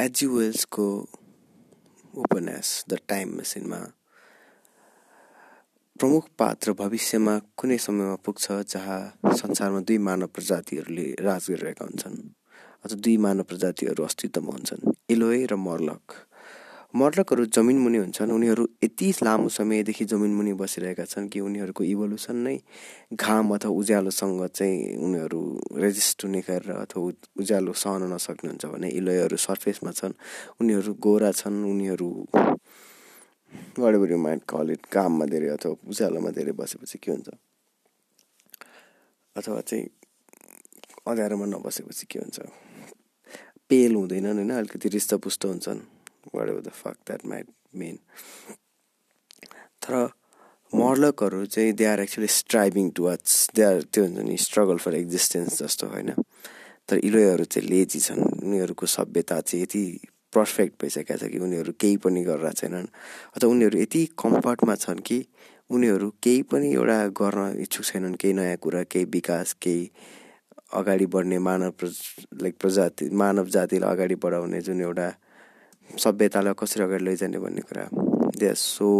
एजुवेल्सको उपन्यास the time मेसिनमा प्रमुख पात्र भविष्यमा कुनै समयमा पुग्छ जहाँ संसारमा दुई मानव प्रजातिहरूले राज गरिरहेका हुन्छन्। अथवा दुई मानव प्रजातिहरू अस्तित्वमा हुन्छन् इलोए र मर्लक। मर्लकहरू जमिन मुनि हुन्छन्। उनीहरू यति लामो समयदेखि जमिन मुनि बसिरहेका छन् कि उनीहरूको इभोल्युसन नै घाम अथवा उज्यालोसँग चाहिँ उनीहरू रेजिस्ट हुने गरेर अथवा उज्यालो सहन नसक्ने हुन्छ भने इलोयहरू सर्फेसमा छन्। उनीहरू गोरा छन् उनीहरू बढी माइन्ड कल इट घाममा धेरै अथवा उज्यालोमा धेरै बसेपछि के हुन्छ? अथवा चाहिँ अँध्यारोमा नबसेपछि के हुन्छ? पेल हुँदैनन् होइन अलिकति रिष्टपुष्ट हुन्छन्। Whatever the fuck that might mean. तर मर्लकहरू चाहिँ they are actually striving towards they are त्यो हुन्छ नि स्ट्रगल फर एक्जिस्टेन्स जस्तो होइन? तर इलोयहरू चाहिँ लेजी छन्। उनीहरूको सभ्यता चाहिँ यति पर्फेक्ट भइसकेका छ कि उनीहरू केही पनि गरेर छैनन्। अथवा उनीहरू यति कम्फर्टमा छन् कि उनीहरू केही पनि एउटा गर्न इच्छुक छैनन् केही नयाँ कुरा केही विकास केही अगाडि बढ्ने मानव लाइक प्रजाति मानव जातिलाई अगाडि बढाउने जुन एउटा सभ्यतालाई कसरी अगाडि लैजाने भन्ने कुरा they are so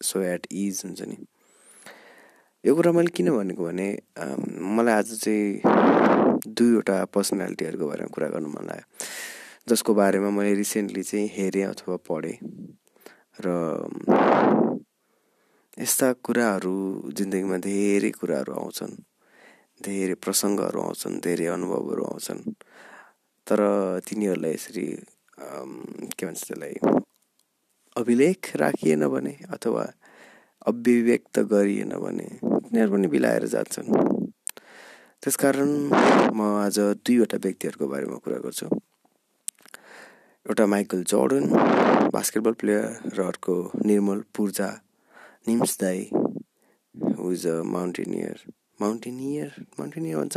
so at is हुन्छ नि। यो कुरा मैले किन भनेको भने मलाई आज चाहिँ दुईवटा पर्सनालिटीहरूको बारेमा कुरा गर्नु मन लाग्यो। जसको बारेमा मैले रिसेन्टली चाहिँ हेरेँ अथवा पढेँ र यस्ता कुराहरू जिन्दगीमा धेरै कुराहरू आउँछन् धेरै प्रसङ्गहरू आउँछन् धेरै अनुभवहरू आउँछन् तर तिनीहरूलाई यसरी के भन्छ त्यसलाई अभिलेख राखिएन भने अथवा अभिव्यक्त गरिएन भने तिनीहरू पनि बिलाएर जान्छन्। त्यसकारण म आज दुईवटा व्यक्तिहरूको बारेमा कुरा गर्छु। एउटा माइकल जर्डन बास्केटबल प्लेयर र अर्को निर्मल पूर्जा निम्स दाई who is a mountaineer mountaineer mountaineer भन्छ?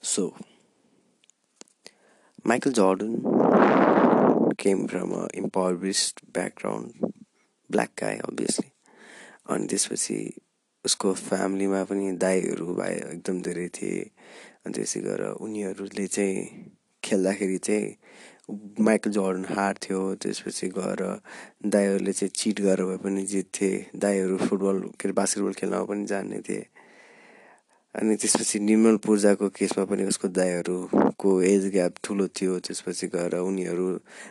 So, Michael Jordan came from a impoverished background, black guy obviously. अनि त्यसपछि उसको फ्यामिलीमा पनि दाईहरू भाइ एकदम धेरै थिए अनि त्यसै गरेर उनीहरूले चाहिँ खेल्दाखेरि चाहिँ माइकल जर्डन हार्थ्यो त्यसपछि गएर दाईहरूले चाहिँ चिट गरेर भए पनि जित्थे दाईहरू फुटबल के अरे बास्केटबल खेल्नमा पनि जान्ने थिए। अनि त्यसपछि निर्मल पूजाको केसमा पनि उसको दाईहरूको एज ग्याप ठुलो थियो। त्यसपछि गएर उनीहरू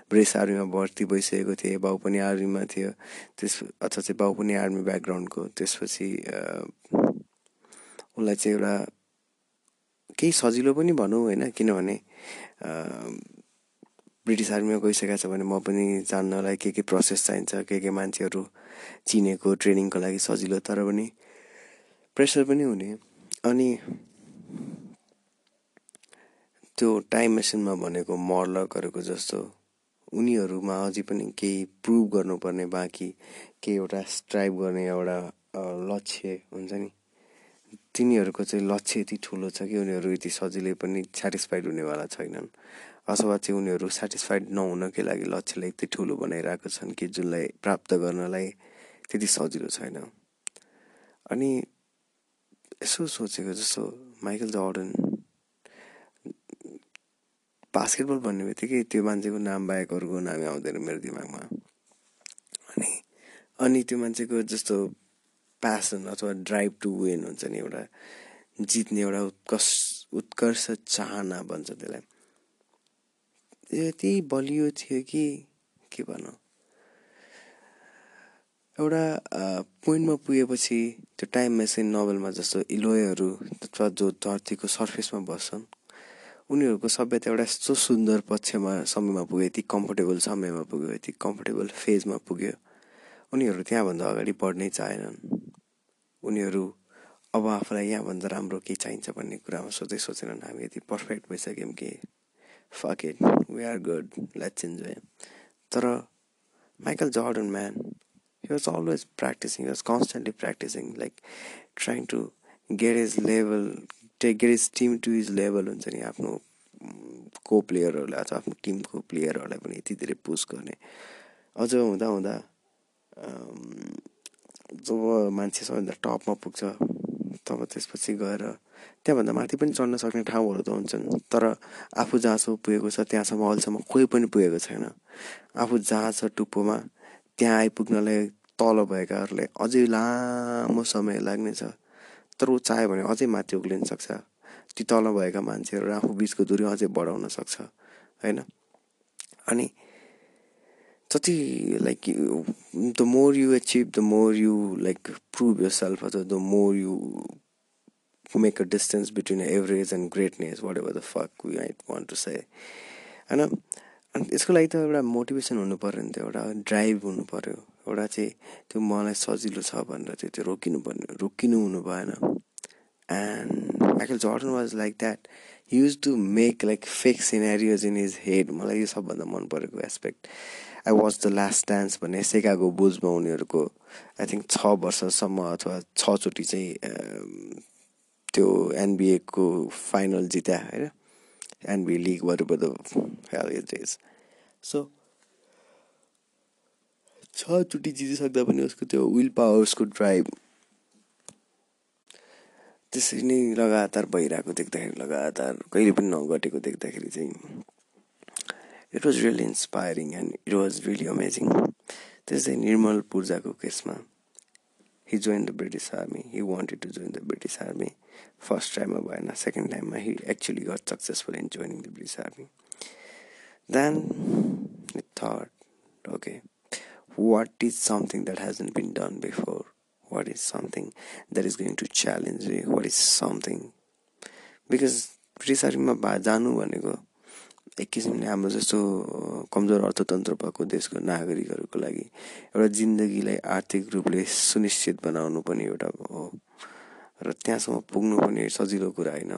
ब्रेस आर्मीमा भर्ती भइसकेको थिए। बाउ पनि आर्मीमा थियो। त्यस अथवा चाहिँ बाउ पनि आर्मी ब्याकग्राउन्डको। त्यसपछि उसलाई चाहिँ एउटा केही सजिलो पनि भनौँ होइन किनभने ब्रिटिस आर्मीमा गइसकेको छ भने म पनि जान्नलाई के के प्रोसेस चाहिन्छ के के मान्छेहरू चिनेको ट्रेनिङको लागि सजिलो तर पनि प्रेसर पनि हुने। अनि त्यो टाइम मेसिनमा भनेको मर्लकहरूको जस्तो उनीहरूमा अझै पनि केही प्रुभ गर्नुपर्ने बाँकी केही एउटा स्ट्राइभ गर्ने एउटा लक्ष्य हुन्छ नि। तिनीहरूको चाहिँ लक्ष्य यति ठुलो छ कि उनीहरू यति सजिलै पनि सेटिस्फाइड हुनेवाला छैनन्। अथवा चाहिँ उनीहरू सेटिस्फाइड नहुनकै लागि लक्ष्यलाई यति ठुलो बनाइरहेको छन् कि जुनलाई प्राप्त गर्नलाई त्यति सजिलो छैन। अनि यसो सोचेको जस्तो माइकल जर्डन बास्केटबल भन्ने बित्तिकै त्यो मान्छेको नाम बाहेक अरूको नामै आउँदैन मेरो दिमागमा। अनि अनि त्यो मान्छेको जस्तो प्यासन अथवा ड्राइभ टु विन हुन्छ नि एउटा जित्ने एउटा उत्कर्ष उत्कर्ष चाहना भन्छ त्यसलाई। यति बलियो थियो कि के भनौँ। एउटा पोइन्टमा पुगेपछि त्यो टाइम मेसिन नोभेलमा जस्तो इलोयहरू अथवा जो धरतीको सर्फेसमा बस्छन् उनीहरूको सभ्यता एउटा यस्तो सुन्दर पक्षमा समयमा पुग्यो यति कम्फोर्टेबल समयमा पुग्यो यति कम्फोर्टेबल फेजमा पुग्यो। उनीहरू त्यहाँभन्दा अगाडि बढ्नै चाहेनन्। उनीहरू अब आफूलाई यहाँभन्दा राम्रो के चाहिन्छ भन्ने कुरामा सोचै सोचेनन् हामी यति पर्फेक्ट भइसक्यौँ कि। Fuck it we are good let's enjoy तर Michael Jordan man he was always practising was constantly practising like trying to get his level take get his team to his level हुन्छ नि आफ्नो को प्लेयरहरूलाई अथवा आफ्नो टिमको प्लेयरहरूलाई पनि यति धेरै पुस गर्ने अझ हुँदा हुँदा जब मान्छे सबैभन्दा टपमा पुग्छ तब त्यसपछि गएर त्यहाँभन्दा माथि पनि चढ्न सक्ने ठाउँहरू त हुन्छन् तर आफू जहाँसम्म पुगेको छ त्यहाँसम्म अहिलेसम्म कोही पनि पुगेको छैन। आफू जहाँ छ टुप्पोमा त्यहाँ आइपुग्नलाई तल भएकाहरूलाई अझै लामो समय लाग्नेछ। तर ऊ चाह्यो भने अझै माथि उक्लिन सक्छ। ती तल भएका मान्छेहरू आफू बिचको दूरी अझै बढाउन सक्छ होइन? अनि जति like the more you achieve the more you like prove yourself अथवा the more you make a distance between average and greatness whatever the fuck we I want to होइन अनि यसको लागि त एउटा मोटिभेसन हुनु पऱ्यो नि त एउटा ड्राइभ हुनु पऱ्यो एउटा चाहिँ त्यो मलाई सजिलो छ भनेर चाहिँ त्यो रोकिनु पर्ने रोकिनु हुनु भएन and Michael Jordan was like that use to make like fake scenarios in his head मलाई यो सबभन्दा मन परेको aspect I watch the last dance भन्ने सेकाको बुझमा उनीहरूको आई थिङ्क छ वर्षसम्म अथवा छचोटि चाहिँ त्यो एनबिएको फाइनल जित्या होइन? एनबिए लिग वरिपर इज सो छचोटि जितिसक्दा पनि उसको त्यो विल पावर्सको ड्राइभ त्यसरी नै लगातार भइरहेको देख्दाखेरि लगातार कहिले पनि नघटेको देख्दाखेरि चाहिँ it was really inspiring and it was really amazing त्यस्तै निर्मल पूर्जाको केसमा he join the British army he wanted to join the British army first टाइममा भएन सेकेन्ड टाइममा he actually got successful in joining the British army then thought okay what is something that hasn't been done before? What is something that is going to challenge me? What is something? Because British आर्मीमा जानु भनेको एक किसिमले हाम्रो जस्तो कमजोर अर्थतन्त्र भएको देशको नागरिकहरूको लागि एउटा जिन्दगीलाई आर्थिक रूपले सुनिश्चित बनाउनु पनि एउटा हो। र त्यहाँसम्म पुग्नु पनि सजिलो कुरा होइन।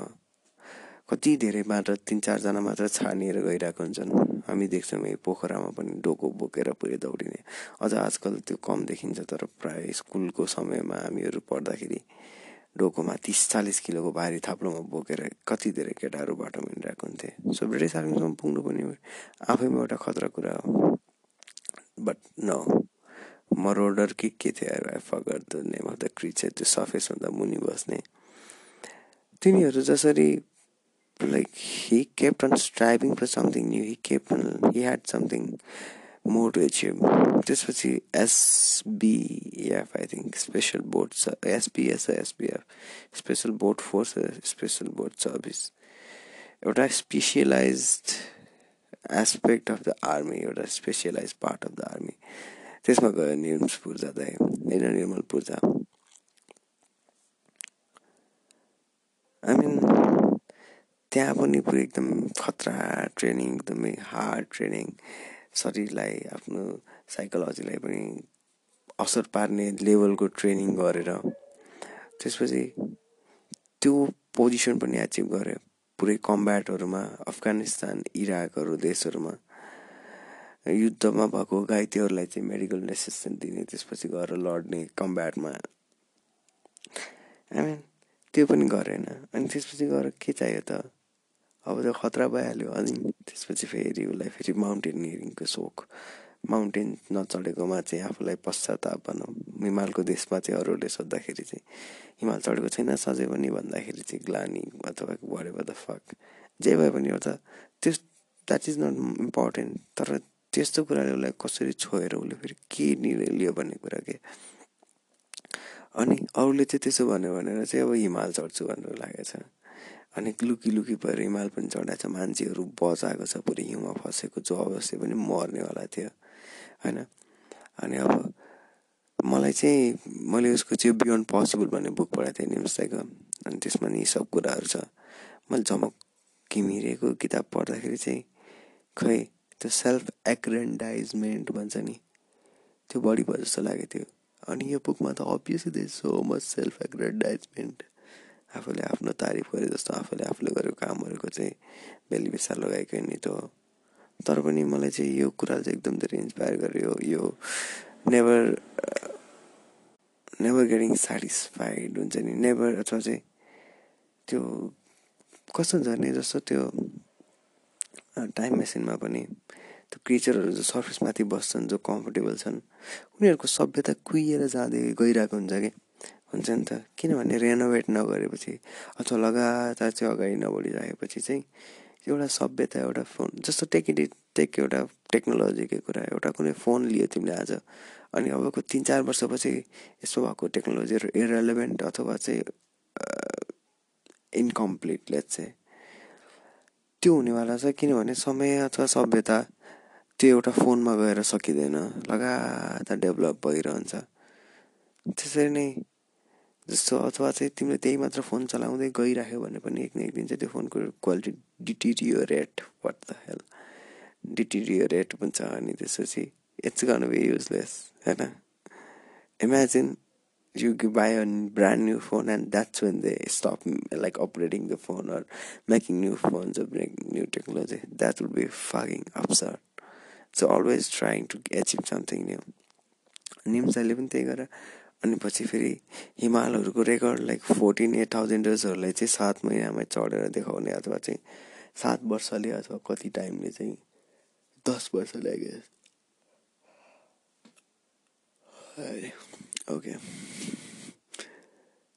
कति धेरै मात्र तिन चारजना मात्र छानिएर गइरहेको हुन्छन्। हामी देख्छौँ यही पोखरामा पनि डोको बोकेर पुरै दौडिने। अझ आजकल त्यो कम देखिन्छ तर प्रायः स्कुलको समयमा हामीहरू पढ्दाखेरि डोकोमा तिस चालिस किलोको भारी थाप्लोमा बोकेर कति धेरै केटाहरू बाटो हिँडिरहेको हुन्थे। सो ब्रिटिस आर्मीसम्म पुग्नु पनि आफैमा एउटा खतरा कुरा हो। बट न मरोडर कि के थियो? I forgot the name of the creature त्यो सफेसभन्दा मुनि बस्ने। तिनीहरू जसरी like he kept on striving for something new he kept on he had something more to achieve त्यसपछि SBF I think special board छ SPS SBF special board force special board service एउटा specialise aspect of the army एउटा specialise part of the army त्यसमा गयो निर्मल पूर्जा त होइन निर्मल पूर्जा। आई मिन त्यहाँ पनि पुरै एकदम खतरा ट्रेनिङ एकदमै हार्ड ट्रेनिङ शरीरलाई आफ्नो साइकोलोजीलाई पनि असर पार्ने लेभलको ट्रेनिङ गरेर त्यसपछि त्यो पोजिसन पनि एचिभ गरे। पुरै कम्ब्याटहरूमा अफगानिस्तान इराकहरू देशहरूमा युद्धमा भएको घाइतेहरूलाई चाहिँ मेडिकल एसिस्टेन्ट दिने त्यसपछि गएर लड्ने कम्ब्याटमा। आई मिन त्यो पनि गरेन। अनि त्यसपछि गएर के चाहियो त? अब त्यो खतरा भइहाल्यो। अनि त्यसपछि फेरि उसलाई फेरि माउन्टेनियरिङको सोख माउन्टेन नचढेकोमा चाहिँ आफूलाई पश्चाताप भनौँ हिमालको देशमा चाहिँ अरूहरूले सोद्धाखेरि चाहिँ हिमाल चढेको छैन सधैँ पनि भन्दाखेरि चाहिँ ग्लानी अथवा बढेको द फक जे भए पनि एउटा त्यस द्याट इज नट इम्पोर्टेन्ट तर त्यस्तो कुराले उसलाई कसरी छोएर उसले फेरि के निर्णय लियो भन्ने कुरा के? अनि अरूले चाहिँ त्यसो भन्यो भनेर चाहिँ अब हिमाल चढ्छु भनेर लागेको छ। अनि लुकी लुकी भएर हिमाल पनि चढाएको छ। मान्छेहरू बचाएको छ। पुरै हिउँमा फसेको जो अवश्य पनि मर्नेवाला थियो होइन? अनि अब मलाई चाहिँ मैले उसको चाहिँ बियोन्ड पोसिबल भन्ने बुक पढाएको थिएँ निम्स अनि त्यसमा नि सब कुराहरू छ। मैले झमक्क घिमिरेको किताब पढ्दाखेरि चाहिँ खै त्यो सेल्फ एग्रेन्डाइजमेन्ट भन्छ नि त्यो बढी भयो जस्तो लाग्यो त्यो अनि यो बुकमा त obviously they so much self aggrandisement आफूले आफ्नो तारिफ गरे जस्तो आफूले आफूले गरेको कामहरूको चाहिँ बेली बेसा लगाएको नि त तर पनि मलाई चाहिँ यो कुरा चाहिँ एकदम धेरै इन्सपायर गर्यो। यो नेभर नेभर गेटिङ सेटिस्फाइड हुन्छ नि। नेभर अथवा चाहिँ त्यो कस्तो भने जस्तो त्यो टाइम मेसिनमा पनि त्यो क्रिचरहरू जो सर्फेसमाथि बस्छन् जो कम्फोर्टेबल छन् उनीहरूको सभ्यता कुहिएर जाँदै गइरहेको हुन्छ कि? हुन्छ नि त। किनभने रेनोभेट नगरेपछि अथवा लगातार चाहिँ अगाडि नबढिरहेपछि चाहिँ एउटा सभ्यता एउटा फोन जस्तो टेक इट टेक एउटा टेक्नोलोजीकै कुरा एउटा कुनै फोन लियो तिमीले आज अनि अबको तिन चार वर्षपछि यस्तो भएको टेक्नोलोजीहरू इरेलेभेन्ट अथवा चाहिँ इन्कम्प्लिट लेट चाहिँ त्यो हुनेवाला छ किनभने समय अथवा सभ्यता त्यो एउटा फोनमा गएर सकिँदैन लगातार डेभलप भइरहन्छ। त्यसरी नै जस्तो अथवा चाहिँ तिमीले त्यही मात्र फोन चलाउँदै गइराख्यो भने पनि एक न एक दिन चाहिँ त्यो फोनको quality deteriorate what the hell deteriorate हुन्छ अनि त्यसपछि इट्स गन बी युजलेस होइन? Imagine you buy a brand new phone and that's when they stop like operating the phone or making new phones or bring new technology that would be fucking absurd so always trying to achieve something new निम्साले पनि त्यही गरेर अनि पछि फेरि हिमालहरूको record like fourteen eight thousand इयर्सहरूलाई चाहिँ सात महिनामा चढेर देखाउने अथवा चाहिँ सात वर्षले अथवा कति टाइमले चाहिँ दस वर्ष लाग्यो ओके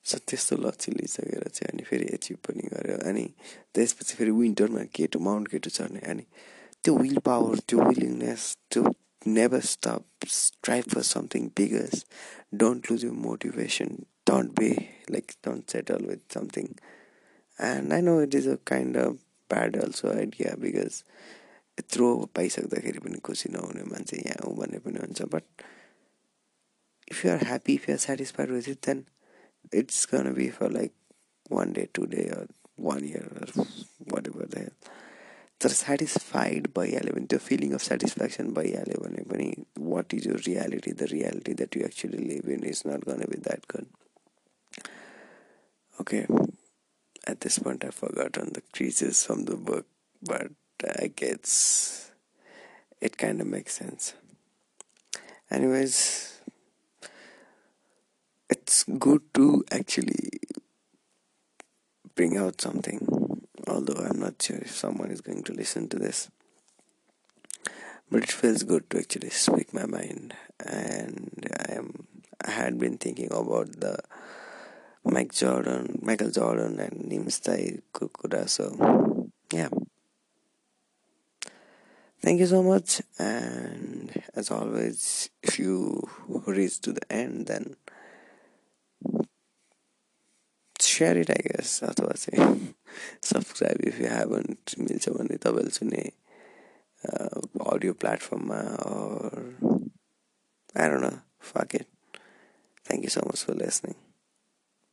सो त्यस्तो लक्ष्य लिइसकेर चाहिँ अनि फेरि एचिभ पनि गऱ्यो अनि त्यसपछि फेरि विन्टरमा केटु माउन्ट केटु चढ्ने। अनि त्यो विल पावर त्यो विलिङनेस त्यो never stop strive for something bigger don't lose you motivation don't be like don't settle with something and I know it is a kind of bad also idea because यत्रो पाइसक्दाखेरि पनि खुसी नहुने मान्छे यहाँ हो भन्ने पनि हुन्छ। But if you are happy if you are satisfied with it then it's gonna be for like one day two day or one year or whatever the hell. They're satisfied by element the feeling of satisfaction by element what is your reality? The reality that you actually live in is not gonna be that good. Okay. At this point i've forgotten the creases from the book but i guess it kind of makes sense. Anyways good to actually bring out something although I'm not sure if someone is going to listen to this. But it feels good to actually speak my mind, and I am I had been thinking about the Mike Jordan, Michael Jordan, and Nimstai Kukura. So yeah. Thank you so much, and as always, if you reach to the end, then share it, I guess. अथवा चाहिँ subscribe if you haven't मिल्छ भने तपाईँले सुने audio प्लेटफर्ममा I don't know fuck it thank you so much for listening